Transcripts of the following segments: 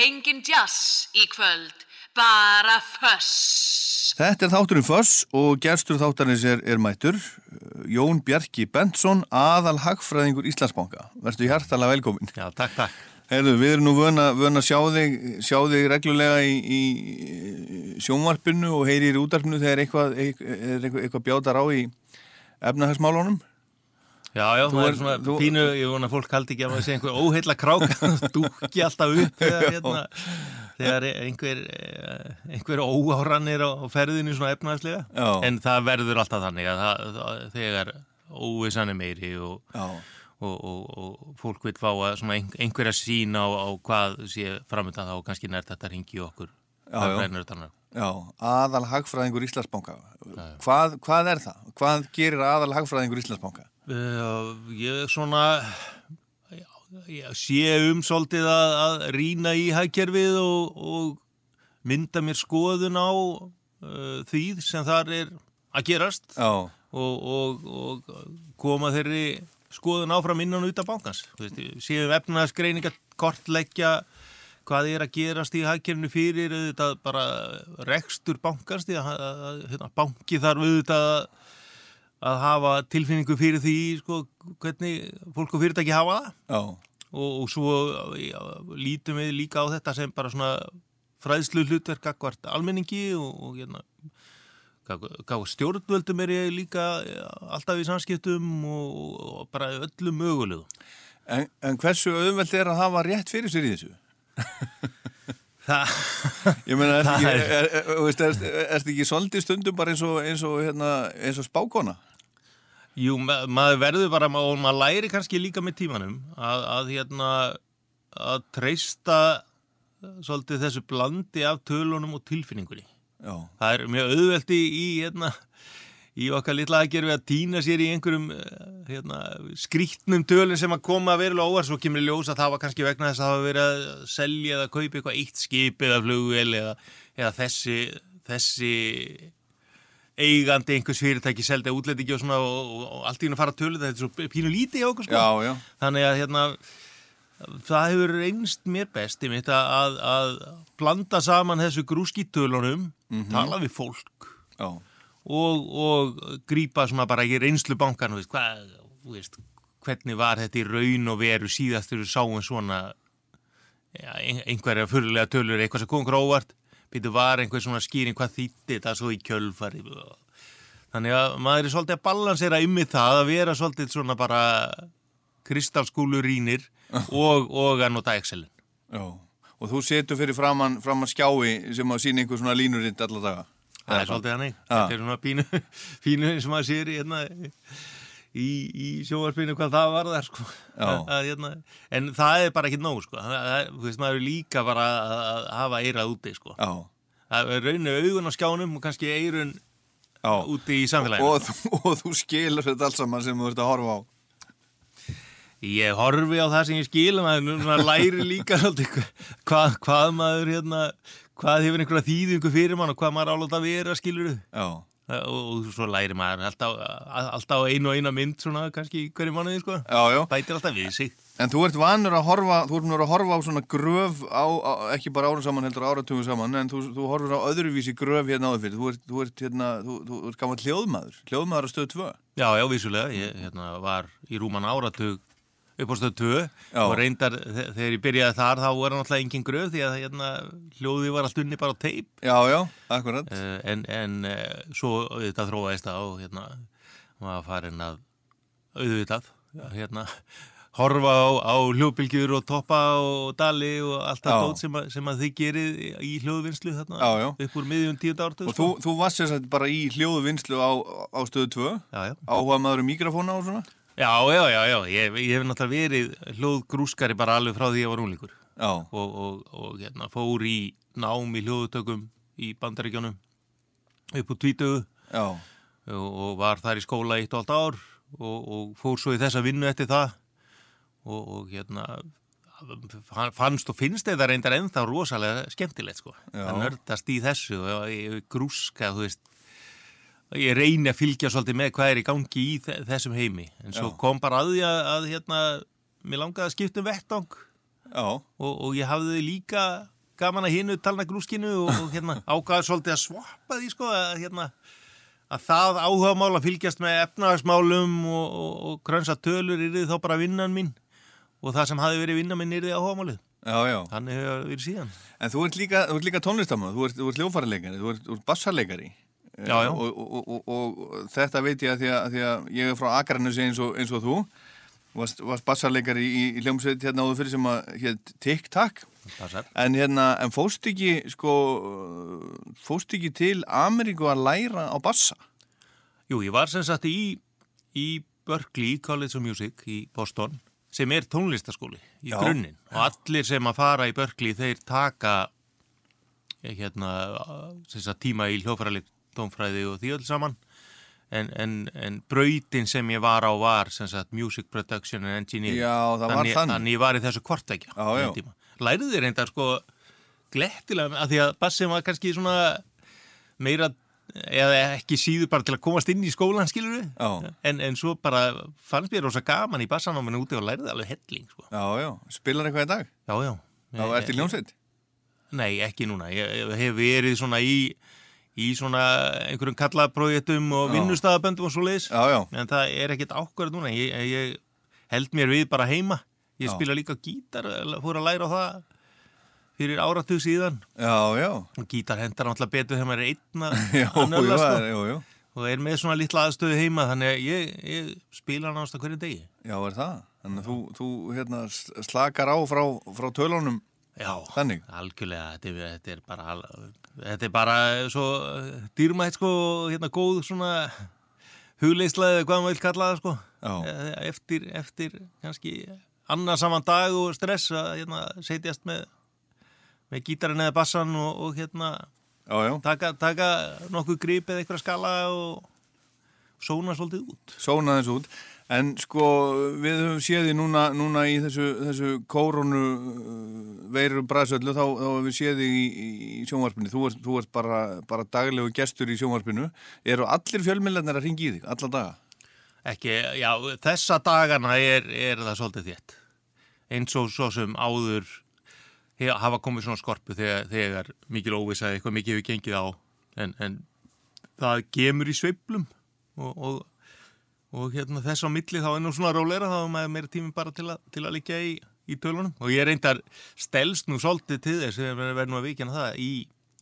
Engin jazz í kvöld, bara föss. Þetta er þátturinn Föss og gerstur þáttarins er, er mættur Jón Bjarki Bentsson, aðal hagfræðingur Íslandsbanka. Verstu hjartalega velkomin. Já, takk, takk. Heyrðu, við erum nú vöna, að sjá þig, sjá þig reglulega í, í sjónvarpinu og heyrir í útarpinu þegar eitthvað, eitthvað, eitthvað bjátar á í efnahagsmálunum. Já, já, þú það er svona þú... pínu, ég vona að fólk haldi ekki að maður sé einhver óheilla kráka, dúkki alltaf upp þegar, hérna, þegar einhver, einhver óárannir á ferðinu svona efnaðslega, en það verður alltaf þannig að það, þegar óvissan er meiri og, og, og, og fólk vil fá að einhverja sín á, á hvað sé framöndan þá og kannski nært þetta ringi okkur. Já, já. Já, aðal hagfræðingur Íslandsbanka. Hvað, hvað er það? Hvað gerir aðal hagfræðingur Íslandsbanka? Uh, ég svona já, ég sé um svolítið að, að rína í hægkerfið og, og mynda mér skoðun á uh, því sem þar er að gerast og, og, og koma þeirri skoðun áfram innan út af bankans. Séum efnaðsgreininga kortleggja hvað er að gerast í hægkerfinu fyrir bara rekstur bankans því að, að, að hérna, banki þarf auðvitað að hafa tilfinningu fyrir því sko, hvernig fólk og fyrirtæki hafa það og, og svo já, lítum við líka á þetta sem bara svona fræðslu hlutverk akkvært almenningi og, og hérna, stjórnvöldum er ég líka alltaf í samskiptum og, og bara öllum mögulegu en, en hversu auðveld er að hafa rétt fyrir sér í þessu? Það Ég meina, er þetta ekki, ekki svolítið stundum bara eins og, eins og, hérna, eins og spákona? Jú, maður verður bara, og maður læri kannski líka með tímanum að, að hérna að treysta svolítið þessu blandi af tölunum og tilfinningunni. Já. Það er mjög auðveldi í, hérna, í okkar litla aðgerfi að týna sér í einhverjum hérna, skrítnum tölun sem að koma að verulega óvar, svo kemur ljós að það var kannski vegna þess að það var verið að selja eða kaupa eitthvað eitt skip eða flugvel eða, eða þessi, þessi eigandi einhvers fyrirtæki seldi útlendingi og svona og, og allt í hún að fara að tölu þetta er svo pínu lítið hjá okkur sko já, já. þannig að hérna það hefur reynst mér best í mitt að, að blanda saman þessu grúskítölunum mm -hmm. tala við fólk og, og grýpa svona bara í reynslu bankan veist, hvað, veist, hvernig var þetta í raun og veru síðast þegar við sáum svona ja, einhverja fyrirlega tölur eitthvað sem kom gróvart býtu var einhver svona skýring hvað þýtti þetta svo í kjölfari þannig að maður er svolítið að balansera ymmið það að vera svolítið svona bara kristalskúlu rínir og, og að nota Excel-in Já, og þú setur fyrir framann framan skjái sem að sína einhver svona línurind alla daga? Það er svolítið hannig, þetta er svona pínu pínu eins og maður sér í hérna í, í sjóarspinu hvað það var þar sko. að, hérna, en það er bara ekki nóg sko. það, þú veist maður er líka bara að hafa eirað úti sko. það er rauninu augun á skjánum og kannski eirun Já. úti í samfélaginu og, og, og þú skilur þetta alls saman sem þú ert að horfa á Ég horfi á það sem ég skil maður læri líka hvað, hvað maður hérna, hvað hefur einhverja þýðingu fyrir mann og hvað maður álátt að vera skilur þau og svo læri maður alltaf, alltaf einu og eina mynd svona kannski hverju mánuði sko. Já, já. bætir alltaf við sig. En þú ert vanur að horfa þú ert vanur að horfa á svona gröf á, á, ekki bara árum saman heldur áratugum saman en þú, þú horfur á öðruvísi gröf hérna áður fyrir þú ert, þú ert, hérna, þú, þú ert gaman hljóðmaður hljóðmaður á stöðu 2 Já, já, vissulega, ég hérna, var í rúman áratug upp á stöðu 2 og reyndar þegar ég byrjaði þar þá var náttúrulega engin gröð því að hérna, hljóði var allt unni bara á teip. Já, já, akkurat. Uh, En, en uh, svo þetta þróaðist á hérna var farin að auðvitað hérna horfa á, á hljóðbylgjur og toppa og dali og allt það dót sem, sem að þið gerir í hljóðvinnslu þarna já, já. upp úr miðjum tíund ártu Og sko. þú, þú varst sérstaklega bara í hljóðvinnslu á, á stöðu 2 áhuga maður um mikrofóna og svona Já, já, já, já. Ég, ég hef náttúrulega verið hljóðgrúskari bara alveg frá því ég var únlíkur og, og, og hérna, fór í nám í hljóðutökum í bandaríkjónum upp úr tvítögu og, og var þar í skóla eitt og allt ár og fór svo í þessa vinnu eftir það. Og hérna fannst og finnst þetta reyndar ennþá rosalega skemmtilegt sko. Það nördast í þessu og grúska, þú veist ég reyni að fylgja svolítið með hvað er í gangi í þessum heimi en svo Já. kom bara að því að, að hérna, mér langaði að skipta um vettang og, og ég hafði líka gaman að hinu talna grúskinu og, og hérna ákvaði svolítið að svappa því sko að hérna að það áhuga mál að fylgjast með efnahagsmálum og, og, og krönsa tölur er þá bara vinnan mín og það sem hafi verið vinnan minn er því áhuga málið. já, já. Þannig hefur verið síðan. En þú ert líka, líka tónlistamann, þú ert, ert hljófarleikari, þú ert, ert bassarleikari. Já, já. Og, og, og, og þetta veit ég að því að, því að ég er frá Akranusi eins og, eins og þú, varst, varst bassarleikari í, í hljómsveit hérna áður fyrir sem að hétt. Passar. En hérna, en fóst ekki, sko, fóst ekki til Ameríku að læra á bassa? Jú, ég var sem sagt í, í Berkeley College of Music í Boston sem er tónlistaskóli í Já, grunninn og allir sem að fara í Berkeley þeir taka eh, hérna tíma í hljófræðileg tónfræði og því öll saman en, en, en brautin sem ég var á var sem sagt Music Production and Engineering Já, þannig, þannig. þannig ég var í þessu kvartækja Já, já. Lærið þið reyndar sko glettilega að því að bassin var kannski svona meira eða ekki síður bara til að komast inn í skólan skilur Já. en, en svo bara fannst mér rosa gaman í bassanáminu úti og lærið alveg helling sko. Já, já, spilar eitthvað í dag? já, já Já, ert í hljómsveit? Nei, ekki núna, ég, ég hef verið svona í í svona einhverjum kallaprojektum og vinnustafaböndum og svo leiðis en það er ekkert ákvarð núna ég, ég held mér við bara heima ég Já. spila líka gítar fór að læra á það fyrir áratug síðan já, já. gítar hendar náttúrulega betur þegar maður er einn að Já, að nölla, já, sko. og er með svona litla aðstöðu heima þannig að ég, ég spila náttúrulega hverju degi Já, er það? Þannig að þú, þú hérna, slakar á frá, frá tölunum Já, Þannig? algjörlega, þetta er, þetta er bara þetta er bara svo dýrmætt sko, hérna góð svona hugleislaði, hvað maður vil kalla það sko. Já. Eh, eftir, eftir kannski annar saman dag og stress að hérna, setjast með með gítarinn eða bassan og, og hérna Já, já, taka, taka nokkuð grip eða eitthvað skala og sóna svolítið út. Sóna þessu út En sko, við höfum séð því núna, núna í þessu, þessu kórunu veiru bræðsöllu, þá, höfum við séð því í, í sjónvarpinu. Þú ert, þú ert bara, bara daglegu gestur í sjónvarpinu. Eru allir fjölmillarnir að ringi í þig, alla daga? ekki, já, þessa dagana er, er það svolítið þétt eins og svo sem áður he- hafa komið svona skorpu þegar, þegar mikil óvisa eitthvað mikið hefur gengið á en, en það gemur í sveiflum og, og, og hérna þess á milli þá er nú svona róleira þá er maður meira tími bara til, að til að liggja í, í tölunum og ég reyndar stelst nú svolítið til þess við verðum að vikina það í,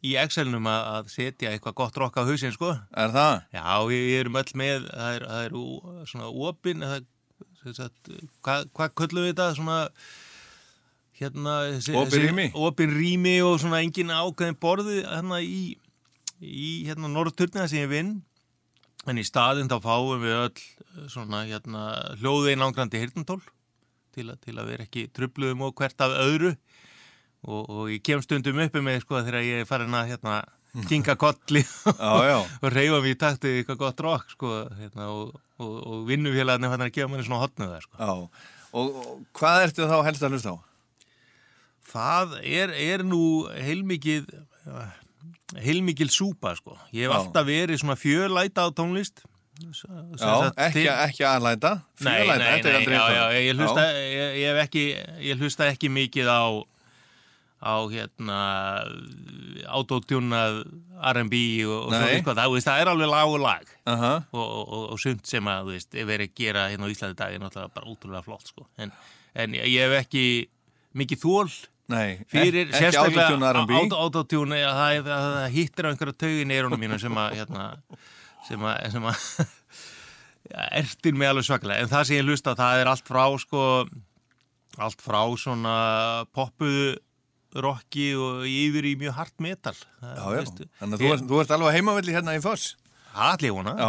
í Excelnum að, að setja eitthvað gott rokk á hausinn sko Er það? Já, við við erum öll með, það er, það er svona opin, hvað, hvað köllum við þetta, svona, hérna, Opin rými? Opin rými og svona engin ákveðin borði hérna í, í hérna norðturnina sem ég vinn, en í staðinn þá fáum við öll svona, hérna, hljóðið einangrandi hirtantól til, til að vera ekki trubluðum og hvert af öðru og, og ég kem stundum uppi með, sko, þegar ég er farin að, hérna, kinga kolli og reyfa mér í takti eitthvað gott rock sko, hérna, og, og, og vinnufélagarnir hann að gefa mér svona hotnuð það sko. Já. Og hvað ertu þá helst að hlusta á? Það er, er nú heilmikið heilmikil súpa sko. Ég hef Já. alltaf verið svona fjölæta á tónlist S- Já, ekki, ekki aðlæta. Nei, Fjölæta, nei, þetta er nei, aldrei já, eitthvað. já, ég hlusta, Já. ég, ég ekki, ég hlusta ekki mikið á, á hérna, autotjúnað R&B og, og svo Nei. eitthvað, það, veist, það er alveg lag og lag Aha. og, og, og, og sumt sem að, þú veist, er verið að gera hérna á Íslandi dag er náttúrulega bara útrúlega flott, sko, en, en ég hef ekki mikið þól Nei, fyrir ekki autotune það, það, það hittir á einhverja taugin í eyrunum mínu sem að, hérna, sem að, að ertir mig alveg svaklega en það sem ég hlusta það er allt frá sko, allt frá svona poppuðu rocki og yfir í mjög hart metal Já, já. Þannig að þú ert, þú ert alveg heimavelli hérna í Foss. Allir vona Já.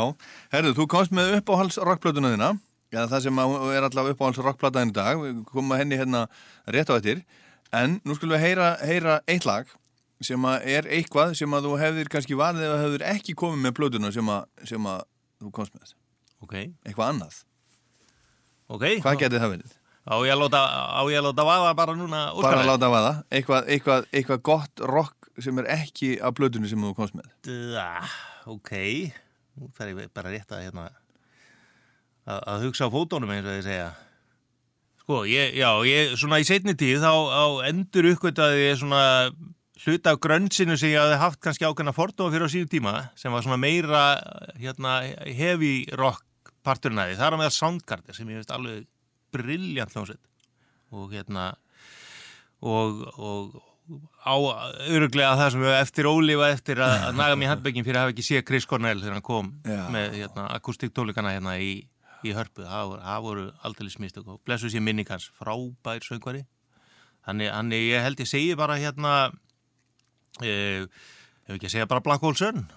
Herðu, þú komst með uppáhalds rockplötuna þína. Já, það sem að er allavega uppáhalds rockplataðin í dag. Við komum að henni hérna rétt á eftir. En nú skulum við heyra, heyra eitt lag sem er eitthvað sem að þú hefðir kannski valið eða hefðir ekki komið með plötuna sem sem að þú komst með. Ok, Eitthvað annað. ok Hvað getið það verið? Á ég að láta, láta vaða bara núna Bara að láta vaða. Eitthvað, eitthvað, eitthvað gott rock sem er ekki á plötunni sem þú komst með. Da, ok, nú þarf ég bara rétt að hérna að, að hugsa á fótónum eins og ég segja Sko, ég, já, ég, svona í setni tíð þá, þá endur uppgötaði ég svona hluta af grönnsinu sem ég hafði haft kannski ákveðna fordóma fyrir á síðu tíma sem var svona meira hérna, heavy rock því. Það er að meða Soundgarden sem ég veist alveg brilljant hljómsveit og hérna og, og á öruglega það sem við eftir ólífa eftir að, að naga mér handbyggin fyrir að hafa ekki séð Chris Cornell þegar hann kom Já. með hérna, akustiktólikana hérna í, í hörpu. Það voru, aldrei smistök og blessu sér minning hans frábær söngvari. Þannig, þannig ég held ég segi bara hérna eh, ef ekki að segja bara Black Hole Sun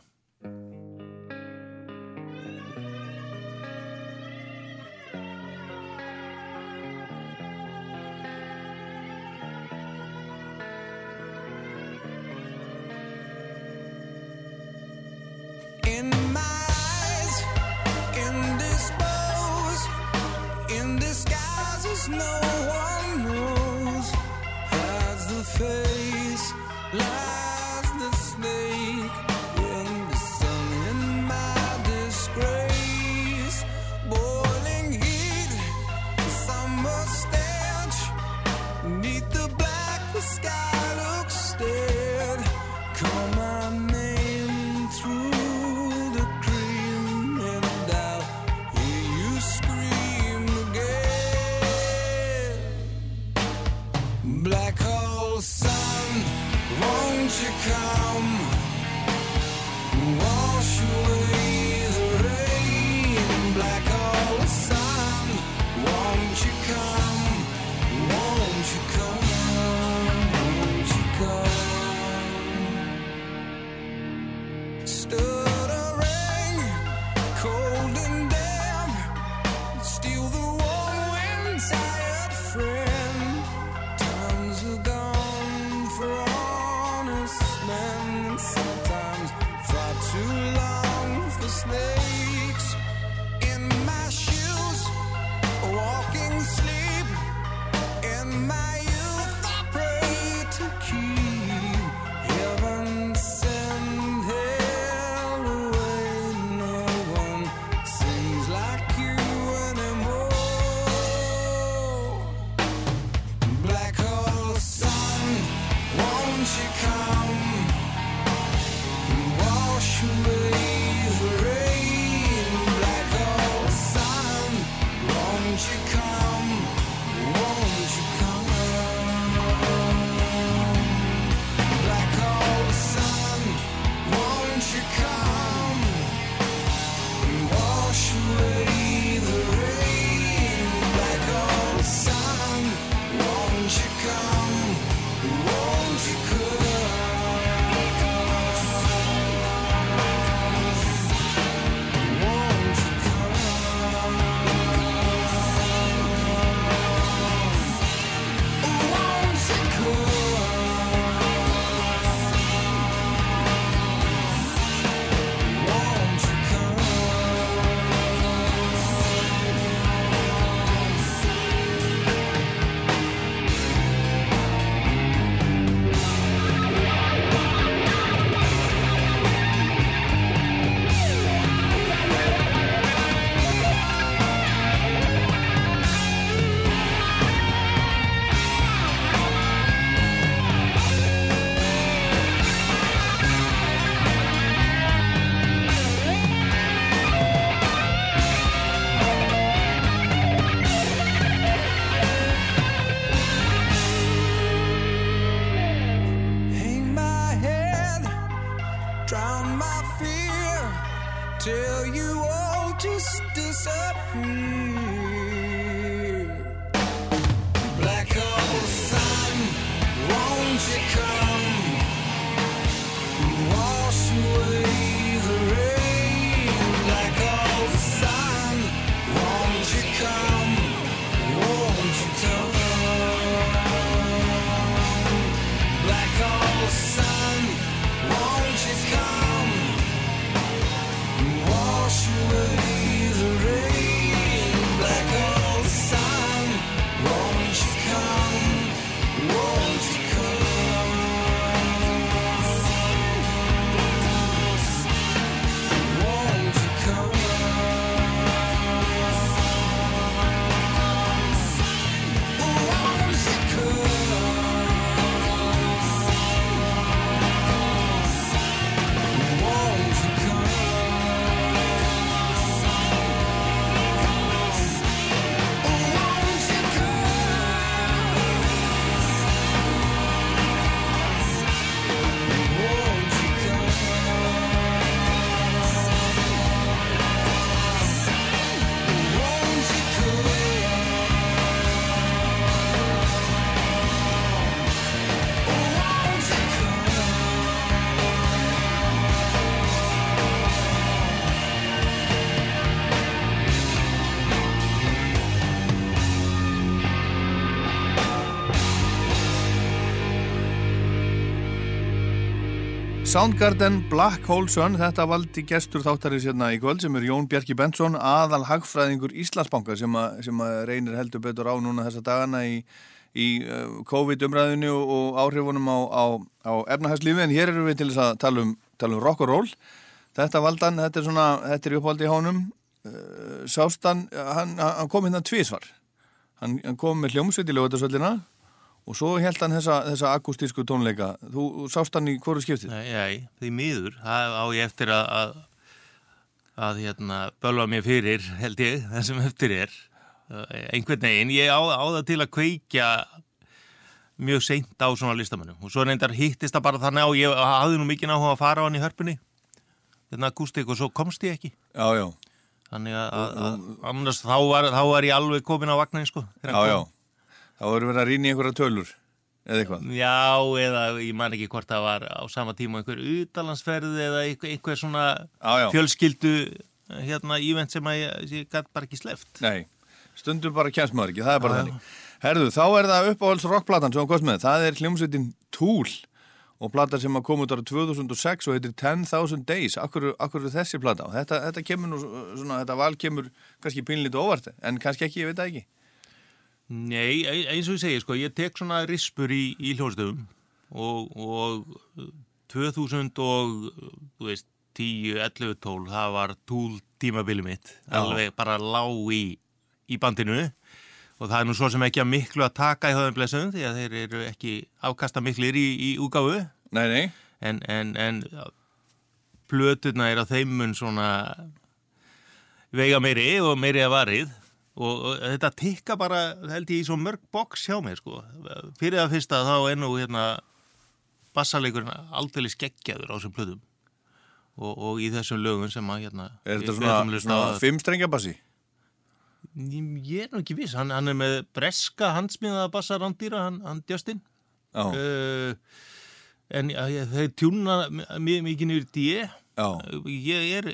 Black hole sun, won't you come? Soundgarden Black Hole Sun, þetta valdi gestur þáttarins hérna í kvöld sem er Jón Bjarki Benson, aðal hagfræðingur Íslandsbanka sem, a, sem að reynir heldur betur á núna þessa dagana í, í uh, COVID-umræðinu og áhrifunum á, á, á efnahagslífi en hér eru við til þess að tala um, tala um rock og roll. Þetta valdan, þetta er svona, þetta er uppvaldi í hánum, uh, Sástan, hann, hann kom hérna tvísvar, hann, hann kom með hljómsveit í lögutasöllina og svo held hann þessa, þessa akustísku tónleika. Þú, sást hann í hverju skiptið? Nei, nei, því miður, það á ég eftir að að, að hérna, bölva mér fyrir, held ég, það sem eftir er. Einhvern veginn, ég á, á það til að kveikja mjög seint á svona listamannum og svo reyndar hittist það bara þannig á ég hafði nú mikið náttúrulega að fara á hann í hörpunni hérna akustík og svo komst ég ekki. Já, já. Þannig að, að, að annars þá var, þá var ég alveg komin á vagnin sko Já, já þá voru verið að rýna í einhverja tölur eða eitthvað. Já, eða ég man ekki hvort það var á sama tíma einhver utalansferði eða einhver, svona Já, já. fjölskyldu hérna ívent sem að ég, ég gæti bara ekki sleft Nei, stundum bara kjæmst maður ekki, það er bara þannig. Herðu, þá er það uppáhalds rockplatan sem hann kost með, það er hljómsveitin Tool og plata sem að koma út ára 2006 og heitir 10,000 Days. Akkur, akkur er þessi plata? Þetta, þetta kemur nú svona, þetta val kemur kannski pínlítið óvart en kannski ekki, ég veit það ekki Nei, e- eins og ég segi, sko, ég tek svona rispur í, í hljóðstöfum og, og 2000 og, þú veist, 10, 11, 12, það var túl tímabili mitt, Já. alveg bara lág í, í bandinu og það er nú svo sem ekki að miklu að taka í höfum blessuðum því að þeir eru ekki afkasta miklir í, í úgáfu Nei, nei, en, en, en plötuna er á þeimun svona veiga meiri og meiri að varið og, þetta tikka bara held ég í svo mörg boks hjá mér sko. Fyrir það fyrsta þá er nú hérna bassalegurinn aldrei skeggjaður á þessum plötum og, og í þessum lögum sem að hérna er þetta svona, svona á- fimmstrengjabassi? ég, ég er nú ekki viss, hann, hann er með breska handsmiðaða bassarandýra, hann, hann Justin. Uh, en þeir tjúna mikið niður í D já, ég er,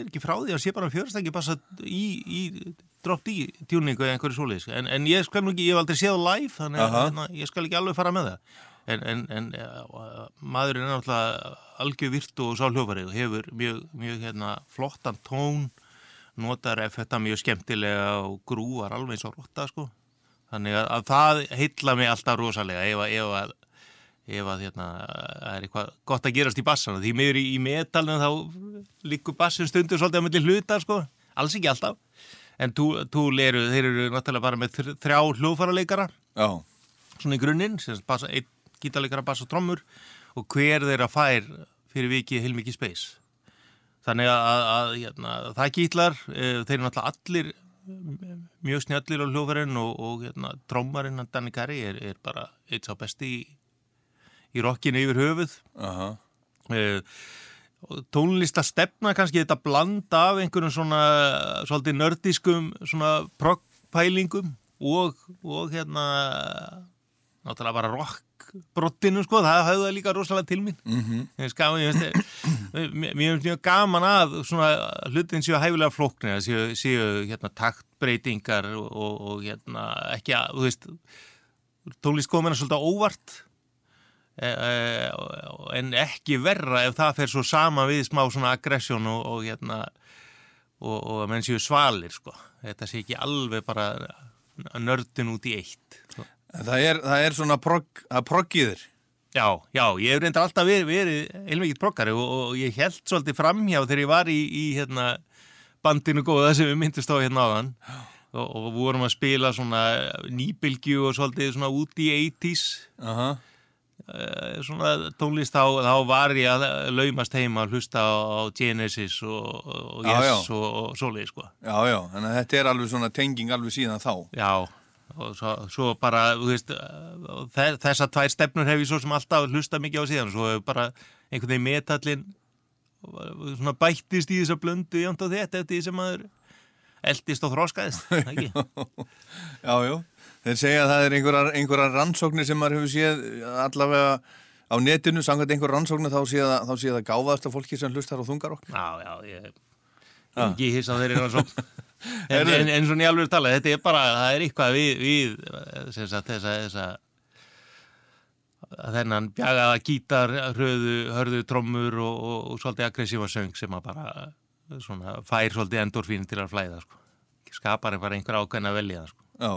ekki frá því að sé bara fjörstæki passa í, í drop D tjúningu eða einhverju svoleiðis. En, en ég skal ekki, ég hef aldrei séð live þannig að hérna, ég skal ekki alveg fara með það. En, en, en maðurinn er náttúrulega algjör virtu og sá hljófari og hefur mjög, mjög hérna, flottan tón notar ef þetta mjög skemmtilega og grúar alveg eins og rotta sko. Þannig að, að það heilla mig alltaf rosalega ef, að- ef að ef að hérna, það er eitthvað gott að gerast í bassana. Því miður í, í metalinu þá líkur bassin stundur svolítið að milli hluta sko, alls ekki alltaf en Tool eru, þeir eru náttúrulega bara með þr- þrjá hljófaraleikara já, svona í grunninn, einn gítarleikara bass og trommur og hver þeirra fær fyrir vikið heilmikið space. Þannig að, að, hérna, það gítlar þeir eru náttúrulega allir mjög snjallir á hljófarinn og, og hérna, trommarinn hann Danny Carey er, er bara eitt sá besti í, í rockinu yfir höfuð. Aha, uh, tónlista stefna kannski þetta blanda af einhverjum svona svolítið nördiskum svona proggpælingum og, og hérna náttúrulega bara rockbrottinu sko, það hafði það líka rosalega til mín mm -hmm. ég veist gaman, mér finnst mjög gaman að svona hlutin séu hæfilega flóknir séu, séu hérna taktbreytingar og, og, og hérna ekki að, þú veist tónlist komin að svolítið óvart en ekki verra ef það fer svo sama við smá svona aggressjón og, og hérna og, og menn séu svalir sko. Þetta sé ekki alveg bara nördin út í eitt sko. Það er, það er svona progg, að proggiðir Já, já, ég hef reyndar alltaf verið, verið heilmikið proggari og, og ég held svolítið framhjá þegar ég var í, í hérna, bandinu góða sem við myndist á hérna áðan. Og, og vorum að spila svona nýbylgju og svolítið svona út í 80s Aha, eh, svona tónlist þá, þá var ég að laumast heima að hlusta á, Genesis og, og Já, Yes já. og, og svoleið sko. já, já, þannig að þetta er alveg svona tenging alveg síðan þá Já, og svo, svo bara, þú veist, þess, þessar tvær stefnur hef ég svo sem alltaf hlusta mikið á síðan, svo hefur bara einhvern veginn metallin svona bættist í þessa blöndu jæmt á þetta eftir því sem maður eldist og þróskaðist, ekki? Já, já, þeir segja að það er einhverjar, einhverjar rannsóknir sem maður hefur séð allavega á netinu, samkvæmt einhver rannsóknir þá sé það, þá sé það gáðast af fólki sem hlustar á þungarokk Já, já, ég er ekki hissa á þeirri rannsókn. En, en, en svona í alveg tala, þetta er bara, það er eitthvað við, við sagt, þessa, þessa þennan bjagaða gítar, hröðu, hörðu trommur og, og, og svolítið aggressífa söng sem að bara svona, fær svolítið endorfín til að flæða sko. skapar einhver ákveðin að velja sko. Já,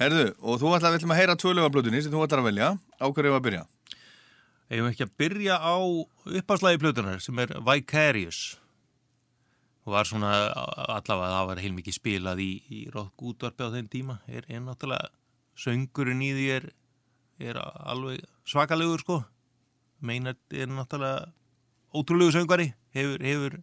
herðu, og þú ætlaði að heyra tvölugarblötunni sem þú ætlaði að velja, ákveður ég að byrja? Eða ekki að byrja á uppáslægi plötunar sem er Vicarious? Og var svona allavega það var heilmikið spilað í, í rock útvarpi á þeim tíma. Er, náttúrulega söngurinn í því er, er alveg svakalegur sko. Meinat er náttúrulega ótrúlegu söngari hefur, hefur,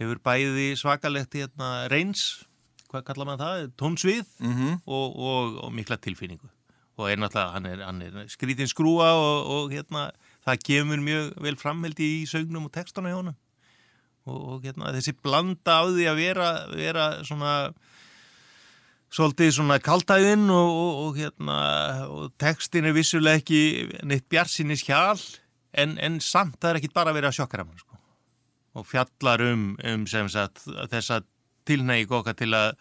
hefur bæði svakalegt hérna, reyns, hvað kalla maður það tónsvið mm -hmm. og, og, og mikla tilfinningu og er náttúrulega, hann er, hann er skrítinn skrúa og, og hérna, það kemur mjög vel framheldi í sögnum og textana hjá honum og, og hérna, þessi blanda á því að vera, vera svona svolítið svona kaltæðinn og, og, og hérna, og textin er vissulega ekki neitt bjarsinnis hjál en, en samt það er ekki bara að vera að sjokkara mann sko. og fjallar um, um sagt, þessa tilnægi okkar til að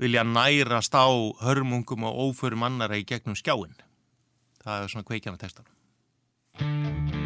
vilja nærast á hörmungum og óförum annara í gegnum skjáin það er svona kveikjana textar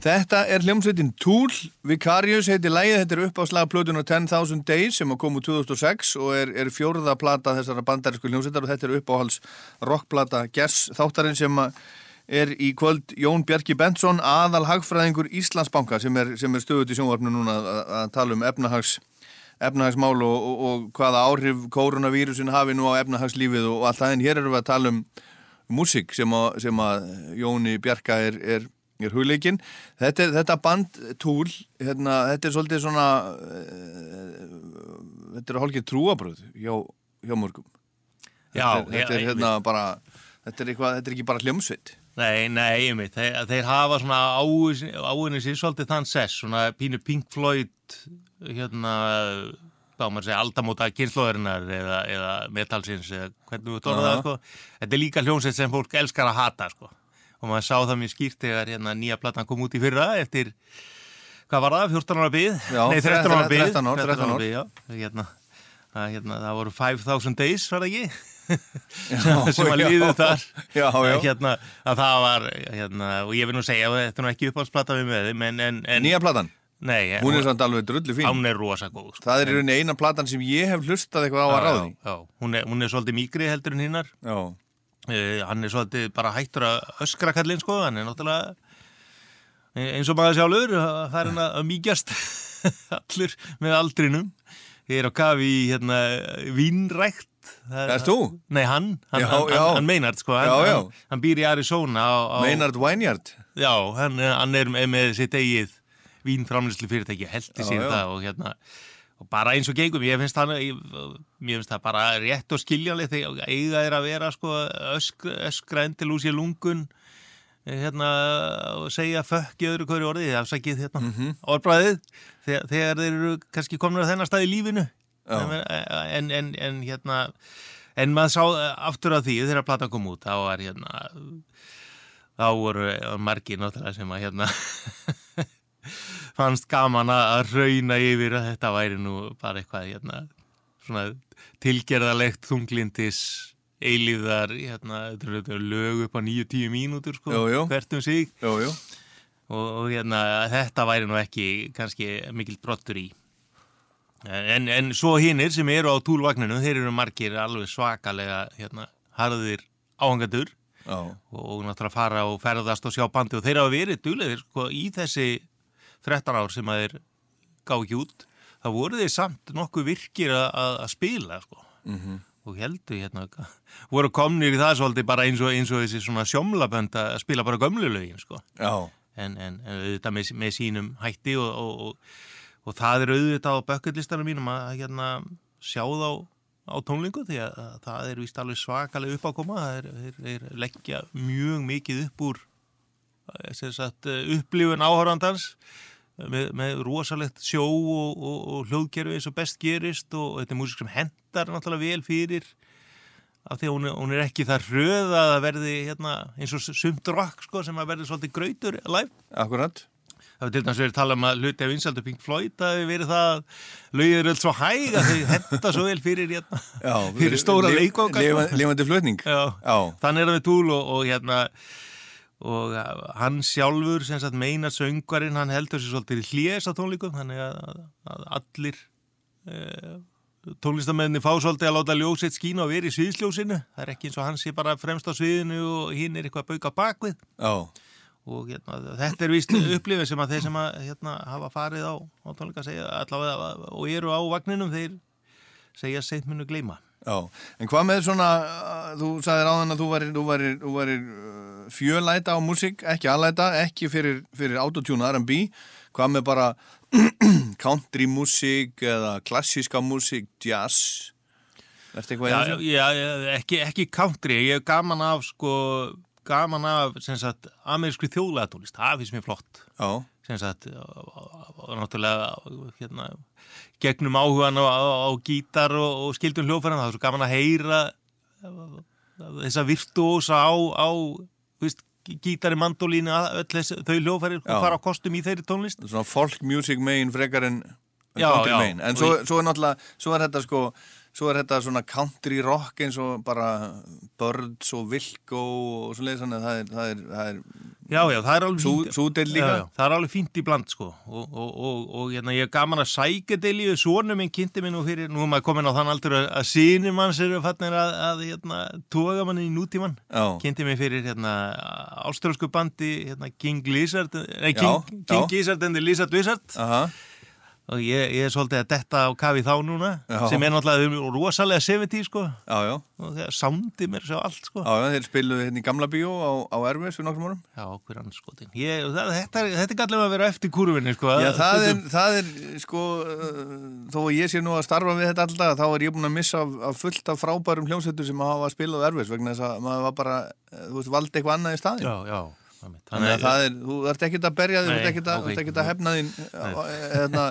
Þetta er hljómsveitin Tool, Vicarious heitir lægið, þetta er upp á slagplötun á 10,000 Days sem kom úr 2006 og er, er fjóruða plata þessara bandarísku hljómsveitar og þetta er uppáhals rockplata Gers þáttarinn sem er í kvöld Jón Bjarki Bentsson, aðal hagfræðingur Íslandsbanka sem er, sem er stöðut í sjónvarpnu núna að, að, tala um efnahags, efnahagsmál og, og, og hvaða áhrif koronavírusin hafi nú á efnahagslífið og allt það. En hér erum við að tala um músík sem, sem að Jóni Bjarka er, er, er hugleikinn. Þetta, þetta band Tool, hérna, þetta er svolítið svona, uh, þetta er hálfgeð trúabröð hjá, hjá mörgum. Já, þetta, er- þetta er já, hérna bara, þetta er, eitthvað, þetta er ekki bara hljómsveit. Nei, nei, einmitt, þeir, þeir hafa svona áinni sér svolítið þann sess, svona pínu Pink Floyd, hérna, á maður að segja, aldamóta kynnslóðurinnar eða, eða metalsins eða hvernig við tóra það, sko. Þetta er líka hljómsveit sem fólk elskar að hata, sko. Og maður sá það mjög skýrt þegar hérna nýja platan kom út í fyrra eftir, hvað var það, 14 ára byggð? Nei, 13 ára byggð. 13 ár, 13 ár. byggð, já. Hérna, að, hérna, það voru 5000 days, var það ekki? Já, sem að já. liðu þar Já, já. Hérna, að það var hérna, og ég vil nú segja, þetta er nú ekki uppáhaldsplata við með þeim en, en, en Nýja platan, nei, hún er samt alveg drullu fín. hún er rosa góð sko. Það er rauninni eina platan sem ég hef hlustað eitthvað á að ráði. hún, er, hún er svolítið mýgri heldur en hinnar Já, uh, hann er svolítið bara hættur að öskra kallinn sko, hann er náttúrulega eh, eins og maður sjálfur það er hann að mýgjast allur með aldrinum ég er á kafi í hérna, vínrækt Það- Ert þú? Nei, hann, hann, Já, hann, já. hann, Meinard sko, hann, Já. Hann, býr í Arizona á, á, Maynard Vineyard. Já, hann, hann er með, sitt eigið vínframlýslu fyrirtæki, sér já. það og hérna og bara eins og gengum, ég finnst það mér finnst það bara rétt og skiljanlega þegar eiga er að vera sko öskra endil úr sér lungun eh, hérna og segja fökk í öðru hverju orði, það afsakið hérna mm Mhm. orðbræðið, þegar, þegar þeir eru kannski komin á þennan stað í lífinu Já. en, en, en hérna en maður sá aftur að því þegar platan kom út, þá var hérna þá voru margir náttúrulega sem að hérna fannst gaman að rauna yfir að þetta væri nú bara eitthvað hérna svona tilgerðalegt þunglindis eilíðar hérna, lög upp á 9-10 mínútur sko, Jú, jú. hvert um sig. Jú, og, og hérna, þetta væri nú ekki kannski mikil brottur í. En, en svo hinnir sem eru á túlvagninu, þeir eru margir alveg svakalega hérna, harðir áhangadur og, og náttúrulega fara og ferðast og sjá bandi og þeir hafa verið duglegir sko, í þessi 13 ár sem að þeir gá ekki út þá voru þeir samt nokkuð virkir að, spila sko. Mhm. og heldur hérna voru komnir í það svolítið bara eins og, eins og þessi svona sjómlabönd að spila bara gömlu lögin sko en, en, en auðvitað með, með sínum hætti og, og, og, og það er auðvitað á bökkutlistanum mínum að hérna, sjá þá á tónlingu því að, að það er vist alveg svakalega uppákoma það er, er, er leggja mjög mikið upp úr eh, sagt, eh, upplifun áhörandans með, með rosalegt sjó og, og, og hljóðkerfi eins og best gerist og þetta er músik sem hendar náttúrulega vel fyrir af því að hún hún er ekki það röð að það verði hérna, eins og sumt rock sko, sem að verði svolítið grautur live Akkurat. Það var til dæmis verið að tala um að hluti af vinsaldu Pink Floyd að hefur verið það að lögið eru alls svo hæg að þau henda svo vel fyrir, hérna, Já. fyrir stóra lifa- Lifandi flutning. Já, Já. þannig er það við túl og, og hérna og hann sjálfur sem sagt meina söngvarinn, hann heldur sér svolítið í hljés á tónleikum, þannig að, að allir e, tónlistamenni fá svolítið að láta ljósitt skína og vera í sviðsljósinu, það er ekki eins og hann sé bara fremst á sviðinu og hinn er eitthvað að bauka bakvið Já. og hérna, þetta er vist upplifin sem að þeir sem að hérna, hafa farið á, á tónleika segja allavega og eru á vagninum þeir segja seint munu gleyma Já, en hvað með svona, uh, þú sagðir áðan að þú varir, þú varir, þú varir uh, fjölæta á músík, ekki aðlæta, ekki fyrir, fyrir autotune R&B, hvað með bara country músík eða klassíska músík, jazz, já, þessu? já, ekki, ekki country, ég er gaman af sko, gaman af sem sagt, amerískri þjóðlæðatólist, það finnst mér flott. Já, sagt, náttúrulega hérna, gegnum áhugan á, á, á gítar og, og skildum hljófæran, það er svo gaman að heyra þessa virtuósa á, á veist, gítari, mandolínu, þau hljófæri Já. fara á kostum í þeirri tónlist. Svona folk music megin frekar en country megin, en svo, svo er náttúrulega, svo er þetta sko, svo er þetta svona country rock eins og bara Birds og Wilco og svo leiðis þannig að það er, það er, það er Já, já, það er alveg Sú- fínt. súdeild líka? Já, já, það er alveg fínt í bland, sko. Og, og, og, og hérna, ég er gaman að sækja deilíu, svonu minn kynnti minn nú fyrir, nú er maður komin á þann aldur að, að sinni manns eru fannir að, að hérna, toga manni í nútíman. Kynnti mig fyrir, hérna, ástrálsku bandi, hérna, King Lizard, nei, King, King já. Gizzard and the Lizard Wizard. Aha, Og ég, ég er svolítið að detta á kafi þá núna, Já. sem er náttúrulega rosalega 70, sko. já, já, Og það sándi mér svo allt, sko. já, þeir spiluðu hérna í gamla bíó á, á Erfis fyrir nokkrum árum. Já, hver annars skotin. Ég, það, þetta, þetta er gallum að vera eftir kurvinni, sko. Já, það er, það er, sko, uh, þó að ég sé nú að starfa við þetta alltaf, þá er ég búin að missa af, af fullt af frábærum hljómsveitur sem hafa spilað á Erfis vegna þess að maður var bara, uh, þú veist, valdi eitthvað annað í staðin. Já, já. Þannig að það er, þú ert ekkert að berja þig, þú ert ekkert að, ok. okay. að hefna þín, hérna,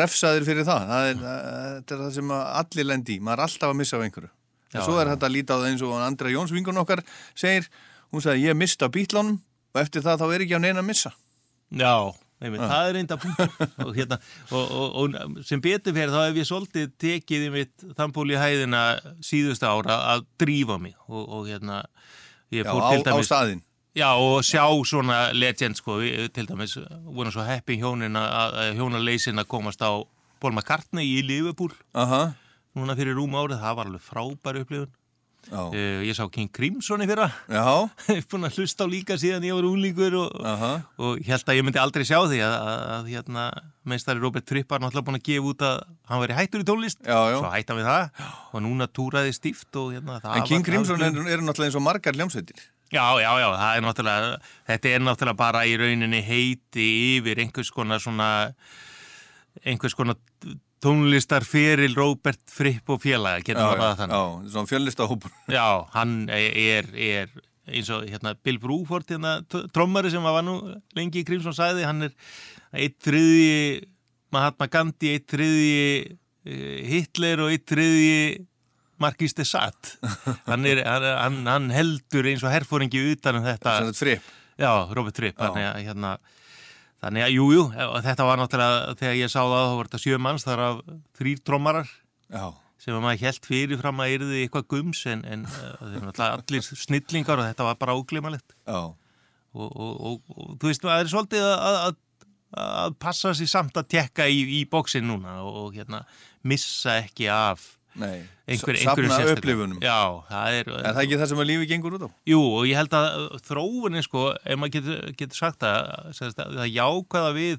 refsa þér fyrir það. Það er, er það sem allir lendi í, maður er alltaf að missa af einhverju. Já, En svo er já. þetta að líta á það eins og Andra Jóns vingun okkar segir, hún sagði ég mista bítlánum og eftir það þá er ekki á neina að missa. Já, einmitt, það er reynda punktur og, hérna, og, og, og sem betur fyrir þá hef ég svolítið tekið í mitt þambúl í hæðina síðustu ára að drífa mig og, og hérna ég Já, fór á, til dæmis. Já, og sjá svona legend sko, til dæmis vorum svo heppi hjónin að hjónaleysin að komast á Paul McCartney í Liverpool. Aha, núna fyrir rúm árið, það var alveg frábær upplifun. Uh, ég sá King Crimson í fyrra. Já, búin að hlusta á líka síðan ég var úlíkur og, aha, og ég held að ég myndi aldrei sjá því að, að, að hérna, meistari Robert Tripp var náttúrulega búin að gefa út að hann veri hættur í tónlist. Já, já. svo hætti hann við það. Og núna túraði stíft og hérna En King Crimson var- er náttúrulega eins og margar hljómsveitir. Já, já, já, það er náttúrulega þetta er náttúrulega bara í rauninni heiti yfir einhvers konar svona einhvers konar tónlistar fyrir Robert Fripp og félaga, getur maður að þannig já, svona fjölista hópur. Já, hann er, er eins og hérna, Bill Bruford hérna, trommari sem var nú lengi í Crimson sæði, hann er eitt þriðji Mahatma Gandhi, eitt þriðji eh, Hitler og eitt þriðji Marquis de Sade hann, er, hann, hann, heldur eins og herfóringi utan um þetta Svona þetta frip. Já, Robert Tripp Já. þannig að, hérna, þannig að, jú, jú þetta var náttúrulega, þegar ég sá það þá var þetta sjö manns, þar af þrýr trommarar Já, sem að maður held fyrir fram að yrði eitthvað gums en, en náttúrulega allir snillingar og þetta var bara óglimalegt já, og, og, og, og þú veist, það er svolítið að, að, að passa sér samt að tekka í, í bóksin núna og, hérna, missa ekki af. Einhver, Sa- einhverju Safna sérstöku. upplifunum. Já, það er, Er það ekki það sem að lífi gengur út á? Jú, og ég held að þróunin, sko, ef maður getur, getur sagt það, það jákvæða við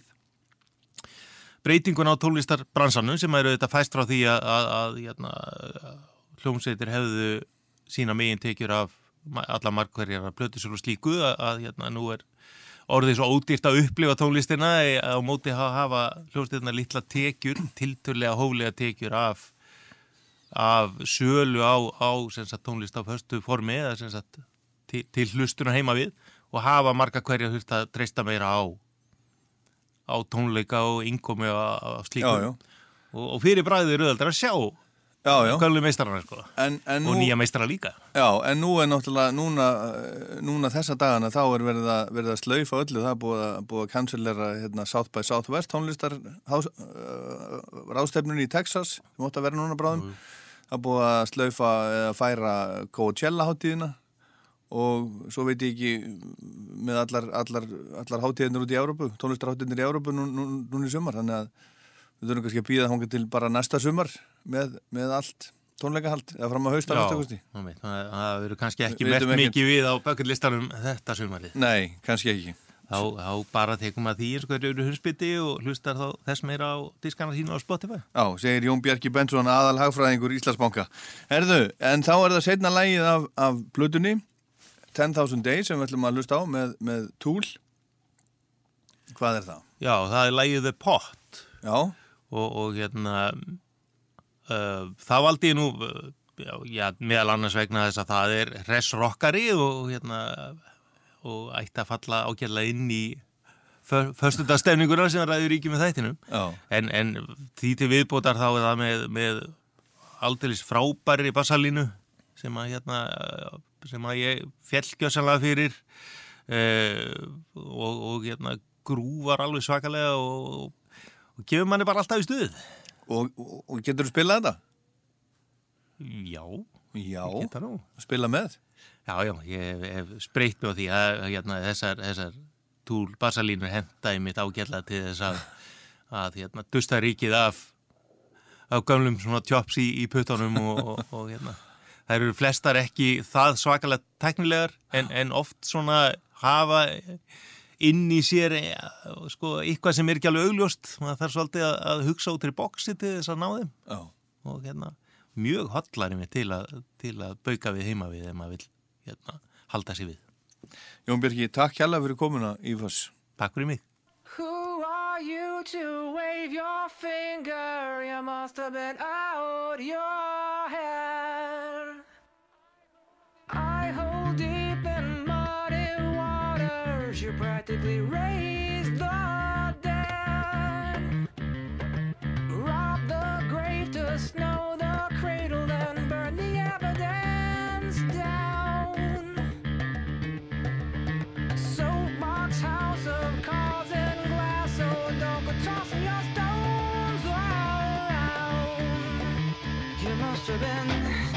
breytingun á tólistarbransanum sem eru þetta fæst frá því að, að, að hérna, hljómsveitir hefðu sína megin tekjur af alla markverjar að plötu svo slíku að, að hérna, nú er orðið svo ódýrt að upplifa tónlistina eh, á móti að hafa hljómsveitirna litla tekjur, tilturlega hóflega tekjur af af sölu á, á sagt, tónlist á föstu formi eða sagt, til, til hlustuna heima við og hafa marga hverja þurft að treysta meira á á tónleika og innkomi á, á slíku Já, já. Og, og fyrir bræðið eru öðaldar að sjá Gömlu meistarana sko. En, en nú, og nýja meistara líka. Já, en nú er náttúrulega, núna, eh, núna þessa dagana þá er verið að, verið að slaufa öllu, það er búið að, að cancellera hérna, South by Southwest tónlistar hás, uh, rástefnunni í Texas, sem átt að vera núna bráðum, það er búið að slaufa eða færa Coachella hátíðina. Og svo veit ég ekki með allar, allar, allar hátíðinir út í Európu, tónlistarhátíðinir í Európu nú, nú, núna í sumar, þannig að við þurfum kannski að býða þangað til bara næsta sumar með, með allt tónleikahald eða fram að hausta Já, næsta kosti. einmitt, það verður kannski ekki ekkert. mikið við á bökullistanum þetta sumarið Nei, kannski ekki. þá, þá bara tekum að því eins og hverju eru hundsbytti og hlustar þá þess meira á diskana sína á Spotify Já, segir Jón Bjarki Bensson, aðal hagfræðingur Íslandsbanka. Herðu, en þá er það setna lægið af, af Plutunni, 10.000 Days, sem við ætlum að hlusta á með, með Tool. Hvað er það? Já, það er lægið The Pot Já, og, og hérna uh, það valdi ég nú uh, já, já, meðal annars vegna þess að það er hressrokkari og hérna og ætti að falla ágjörlega inn í förstundastefninguna sem ræður ríki með þættinum. En, en því til viðbótar þá er það með, með aldeilis frábæri bassalínu sem að hérna sem að ég fjellgjössanlega fyrir uh, og, og hérna grúvar alveg svakalega og, og gefur manni bara alltaf í stuð og, og, og getur þú spilað þetta? Já, Já, spila með. Já, já, ég hef, spreytt á því að hérna, þessar, þessar túl basalínur hendaði mitt ágjalla til þess að, að hérna, dusta ríkið af, af gamlum svona tjóps í, í puttunum og, og, og hérna, það eru flestar ekki það svakalega teknilegar en, en oft svona hafa inn í sér ja, sko, eitthvað sem er ekki alveg augljóst, maður þarf svolítið að, að hugsa út í bóksi til þess að ná þeim Já. og hérna, mjög hotlari mig til að, til að bauka við heima við ef maður vil hérna, halda sér við. Jón Björki, takk hjalla fyrir komuna í Foss. Takk fyrir mig. Who are you to wave your finger? You must have been out your You practically raised the dead. Rob the grave to snow the cradle, then burn the evidence down. Soapbox house of and glass, so don't go tossing your stones around. You must have been